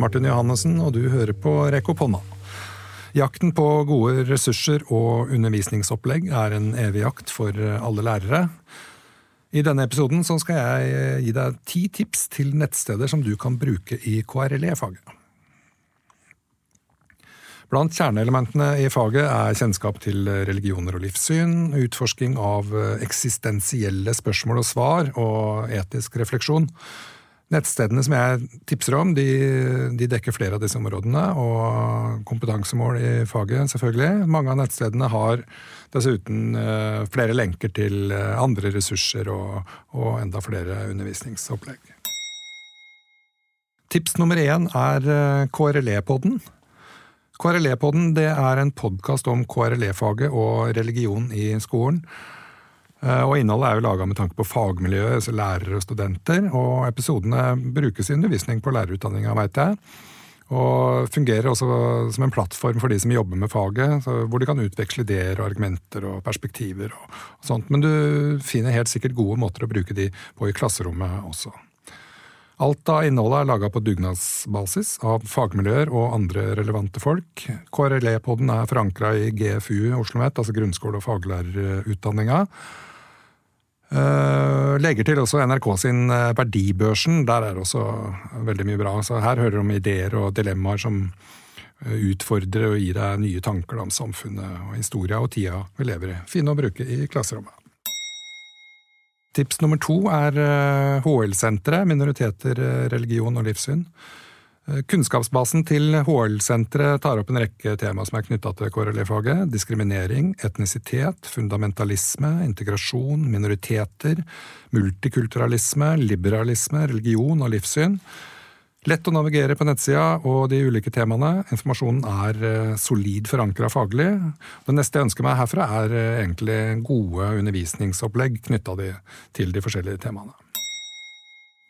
Martin Johannessen, og du hører på Rekk opp hånda. Jakten på gode ressurser og undervisningsopplegg er en evig jakt for alle lærere. I denne episoden skal jeg gi deg ti tips til nettsteder som du kan bruke i KRLE-faget. Blant kjerneelementene i faget er kjennskap til religioner og livssyn, utforsking av eksistensielle spørsmål og svar og etisk refleksjon. Nettstedene som jeg tipser om, de, de, dekker flere av disse områdene, og kompetansemål i faget, selvfølgelig. Mange av nettstedene har dessuten uh, flere lenker til uh, andre ressurser og, og, enda flere undervisningsopplegg. Tips nummer én er eh, KRLE-podden. KRLE-podden er en podkast om KRLE-faget og religion i skolen. Eh, og Innholdet er jo laga med tanke på fagmiljøet, altså lærere og studenter. Og episodene brukes i undervisning på lærerutdanninga, veit jeg. Og fungerer også som en plattform for de som jobber med faget, hvor de kan utveksle ideer og argumenter og perspektiver. og, sånt. Men du finner helt sikkert gode måter å bruke de på i klasserommet også. Alt av innholdet er laga på dugnadsbasis av fagmiljøer og andre relevante folk. KRLE-podden er forankra i GFU Oslo OsloMet, altså grunnskole- og faglærerutdanninga. Uh, legger til også NRK sin uh, Verdibørsen. Der er det også veldig mye bra. Så her hører du om ideer og dilemmaer som uh, utfordrer og gir deg nye tanker om samfunnet og historia og tida vi lever i. Fine å bruke i klasserommet. Tips nummer to er HL-senteret, minoriteter, religion og livssyn. Kunnskapsbasen til HL-senteret tar opp en rekke tema som er knytta til KRLE-faget. Diskriminering, etnisitet, fundamentalisme, integrasjon, minoriteter, multikulturalisme, liberalisme, religion og livssyn. Lett å navigere på nettsida og de ulike temaene. Informasjonen er eh, solid forankra faglig. Det neste jeg ønsker meg herfra, er eh, egentlig gode undervisningsopplegg knytta til de forskjellige temaene.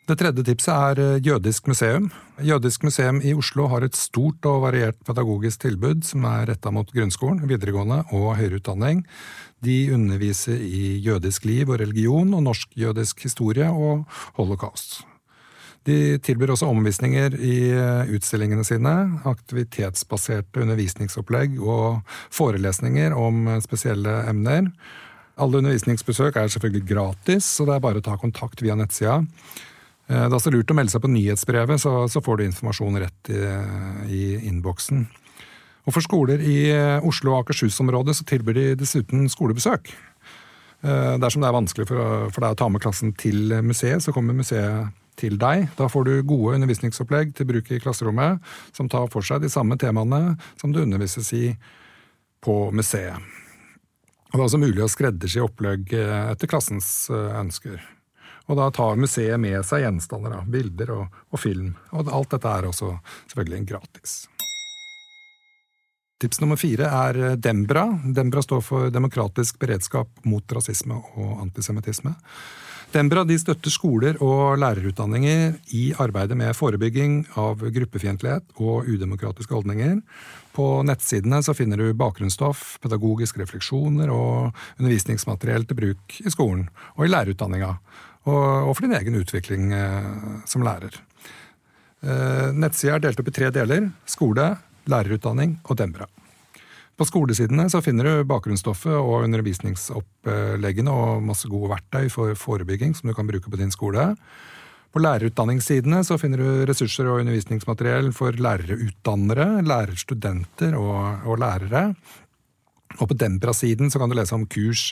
Det tredje tipset er eh, Jødisk museum. Jødisk museum i Oslo har et stort og variert pedagogisk tilbud som er retta mot grunnskolen, videregående og høyere utdanning. De underviser i jødisk liv og religion og norsk-jødisk historie og holocaust. De tilbyr også omvisninger i eh, utstillingene sine, aktivitetsbaserte undervisningsopplegg og forelesninger om eh, spesielle emner. Alle undervisningsbesøk er selvfølgelig gratis, så det er bare å ta kontakt via nettsida. Eh, det er også lurt å melde seg på nyhetsbrevet, så, så får du informasjon rett i, i innboksen. Og For skoler i Oslo og Akershus-området så tilbyr de dessuten skolebesøk. Dersom det er vanskelig for, for deg å ta med klassen til museet, så kommer museet til deg. Da får du gode undervisningsopplegg til bruk i klasserommet, som tar for seg de samme temaene som det undervises i på museet. Og Det er også mulig å skreddersy opplegg eh, etter klassens eh, ønsker. Og da tar museet med seg gjenstander, da, bilder og, og, film. Og alt dette er også selvfølgelig gratis. Tips nummer fire er eh, Dembra. Dembra står for Demokratisk beredskap mot rasisme og antisemittisme. Dembra de støtter skoler og lærerutdanninger i arbeidet med forebygging av gruppefiendtlighet og udemokratiske holdninger. På nettsidene så finner du bakgrunnsstoff, pedagogiske refleksjoner og undervisningsmateriell til bruk i skolen og i lærerutdanninga, og, for din egen utvikling eh, som lærer. Eh, nettsida er delt opp i tre deler skole, lærerutdanning og Dembra. På skolesidene så finner du bakgrunnsstoffet og undervisningsoppleggene og masse gode verktøy for forebygging som du kan bruke på din skole. På lærerutdanningssidene så finner du ressurser og undervisningsmateriell for lærerutdannere, lærerstudenter og, og lærere. Og på Dembra-siden så kan du lese om kurs,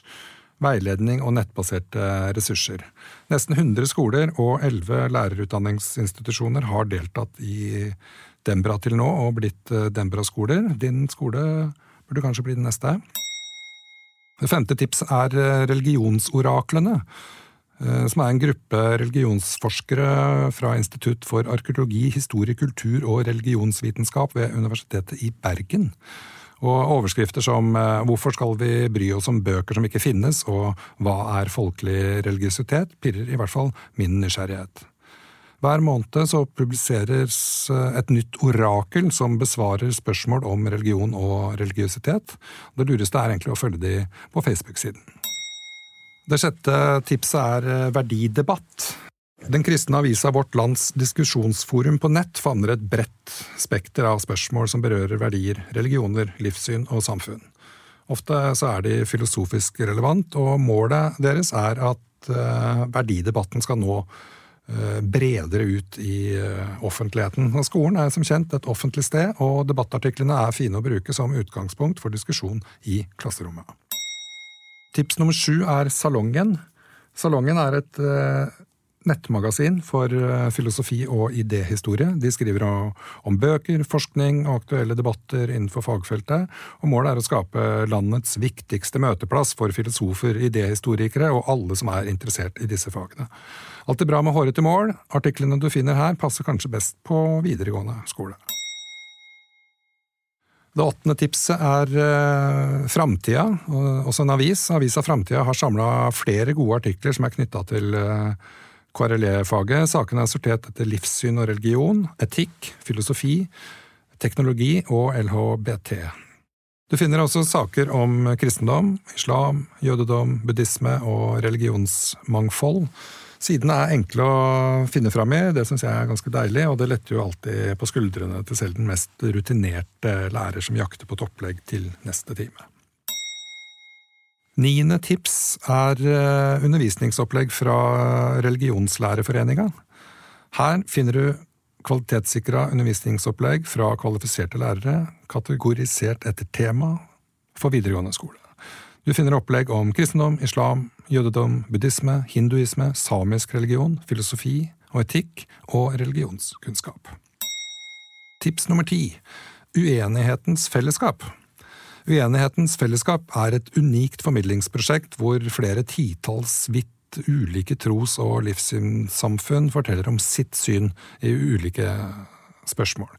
veiledning og nettbaserte ressurser. Nesten 100 skoler og 11 lærerutdanningsinstitusjoner har deltatt i Dembra til nå og blitt eh, Dembra-skoler. Din skole burde kanskje bli den neste. Det femte tipset er eh, religionsoraklene, eh, som er en gruppe religionsforskere fra Institutt for arkeologi, historie, kultur og religionsvitenskap ved Universitetet i Bergen. Og overskrifter som eh, 'Hvorfor skal vi bry oss om bøker som ikke finnes?' og 'Hva er folkelig religiøsitet?' pirrer i hvert fall min nysgjerrighet. Hver måned så publiseres eh, et nytt orakel som besvarer spørsmål om religion og religiøsitet. Det lureste er egentlig å følge de på Facebook-siden. Det sjette tipset er eh, verdidebatt. Den kristne avisa Vårt Lands diskusjonsforum på nett favner et bredt spekter av spørsmål som berører verdier, religioner, livssyn og samfunn. Ofte så er de filosofisk relevant, og målet deres er at uh, verdidebatten skal nå bredere ut i uh, offentligheten. Og skolen er som kjent et offentlig sted, og debattartiklene er fine å bruke som utgangspunkt for diskusjon i klasserommet. Tips nummer sju er Salongen. Salongen er et nettmagasin for eh, filosofi og idéhistorie. De skriver om bøker, forskning og aktuelle debatter innenfor fagfeltet. og Målet er å skape landets viktigste møteplass for filosofer, idéhistorikere og alle som er interessert i disse fagene. Alltid bra med hårete mål. Artiklene du finner her, passer kanskje best på videregående skole. Det åttende tipset er eh, Framtida, også en avis. Avisa Framtida har samla flere gode artikler som er knytta til uh, KRLE-faget. Sakene er sortert etter livssyn og religion, etikk, filosofi, teknologi og LHBT. Du finner også saker om kristendom, islam, jødedom, buddhisme og religionsmangfold. Sidene er enkle å finne fram i, det syns jeg er ganske deilig, og det letter jo alltid på skuldrene til selv den mest rutinerte lærer som jakter på et opplegg til neste time. Niende tips er eh, undervisningsopplegg fra Religionslærerforeninga. Her finner du kvalitetssikra undervisningsopplegg fra kvalifiserte lærere, kategorisert etter tema for videregående skole. Du finner opplegg om kristendom, islam, jødedom, buddhisme, hinduisme, samisk religion, filosofi og etikk og religionskunnskap. Tips nummer ti Uenighetens fellesskap. Uenighetens fellesskap er et unikt formidlingsprosjekt hvor flere titalls vidt ulike tros- og livssynssamfunn forteller om sitt syn i ulike spørsmål.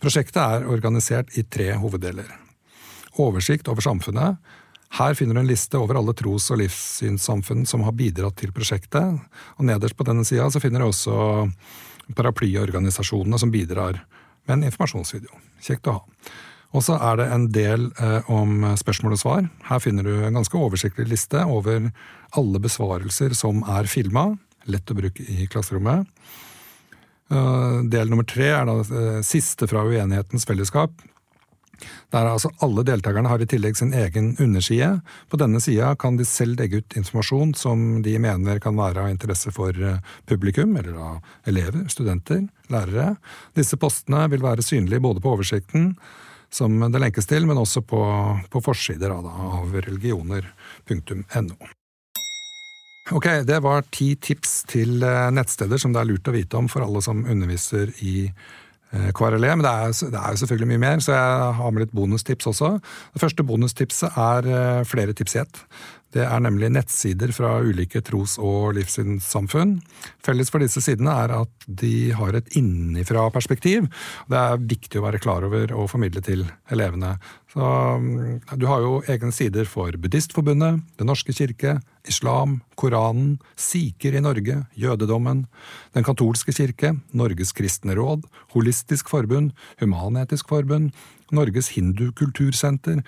Prosjektet er organisert i tre hoveddeler. Oversikt over samfunnet. Her finner du en liste over alle tros- og livssynssamfunn som har bidratt til prosjektet. Og Nederst på denne sida finner du også paraplyorganisasjonene som bidrar med en informasjonsvideo. Kjekt å ha. Og så er det en del eh, om spørsmål og svar. Her finner du en ganske oversiktlig liste over alle besvarelser som er filma. Lett å bruke i klasserommet. Uh, del nummer tre er da uh, siste fra Uenighetens fellesskap. Der altså Alle deltakerne har i tillegg sin egen underside. På denne sida kan de selv legge ut informasjon som de mener kan være av interesse for uh, publikum, eller da elever, studenter, lærere. Disse postene vil være synlige både på oversikten som det lenkes til, men også på, på forsider av, av religioner.no. Ok, det var ti tips til eh, nettsteder som det er lurt å vite om for alle som underviser i eh, KRLE, men det er, det er selvfølgelig mye mer, så jeg har med litt bonustips også. Det første bonustipset er eh, flere tips i ett. Det er nemlig nettsider fra ulike tros- og livssynssamfunn. Felles for disse sidene er at de har et innifra-perspektiv. Det er viktig å være klar over og formidle til elevene. Så, mm, du har jo egne sider for Buddhistforbundet, Den norske kirke, islam, Koranen, sikher i Norge, jødedommen, Den katolske kirke, Norges kristne råd, Holistisk forbund, Human-Etisk forbund, Norges hindukultursenter,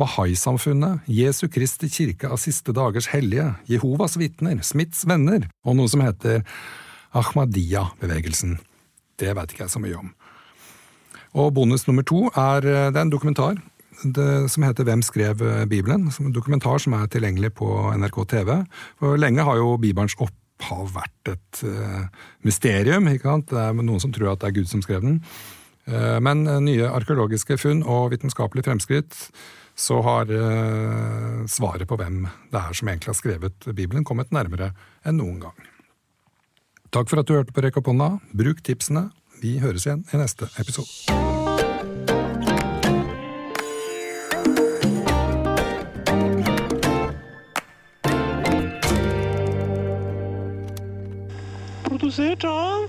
Bahai-samfunnet, Jesu Kristi kirke av siste dagers hellige, Jehovas vitner, Smiths venner og noe som heter Ahmadiyya-bevegelsen. Det veit ikke jeg så mye om. Og bonus nummer to er eh, det er en dokumentar det, som heter Hvem skrev eh, Bibelen? Som en dokumentar som er tilgjengelig på NRK TV. For lenge har jo Bibelens opphav vært et uh, mysterium. ikke sant? Det er noen som tror at det er Gud som skrev den. Uh, men nye arkeologiske funn og vitenskapelige fremskritt så har eh, svaret på hvem det er som egentlig har skrevet Bibelen, kommet nærmere enn noen gang. Takk for at du hørte på Rekk opp hånda. Bruk tipsene. Vi høres igjen i neste episode. Produsert av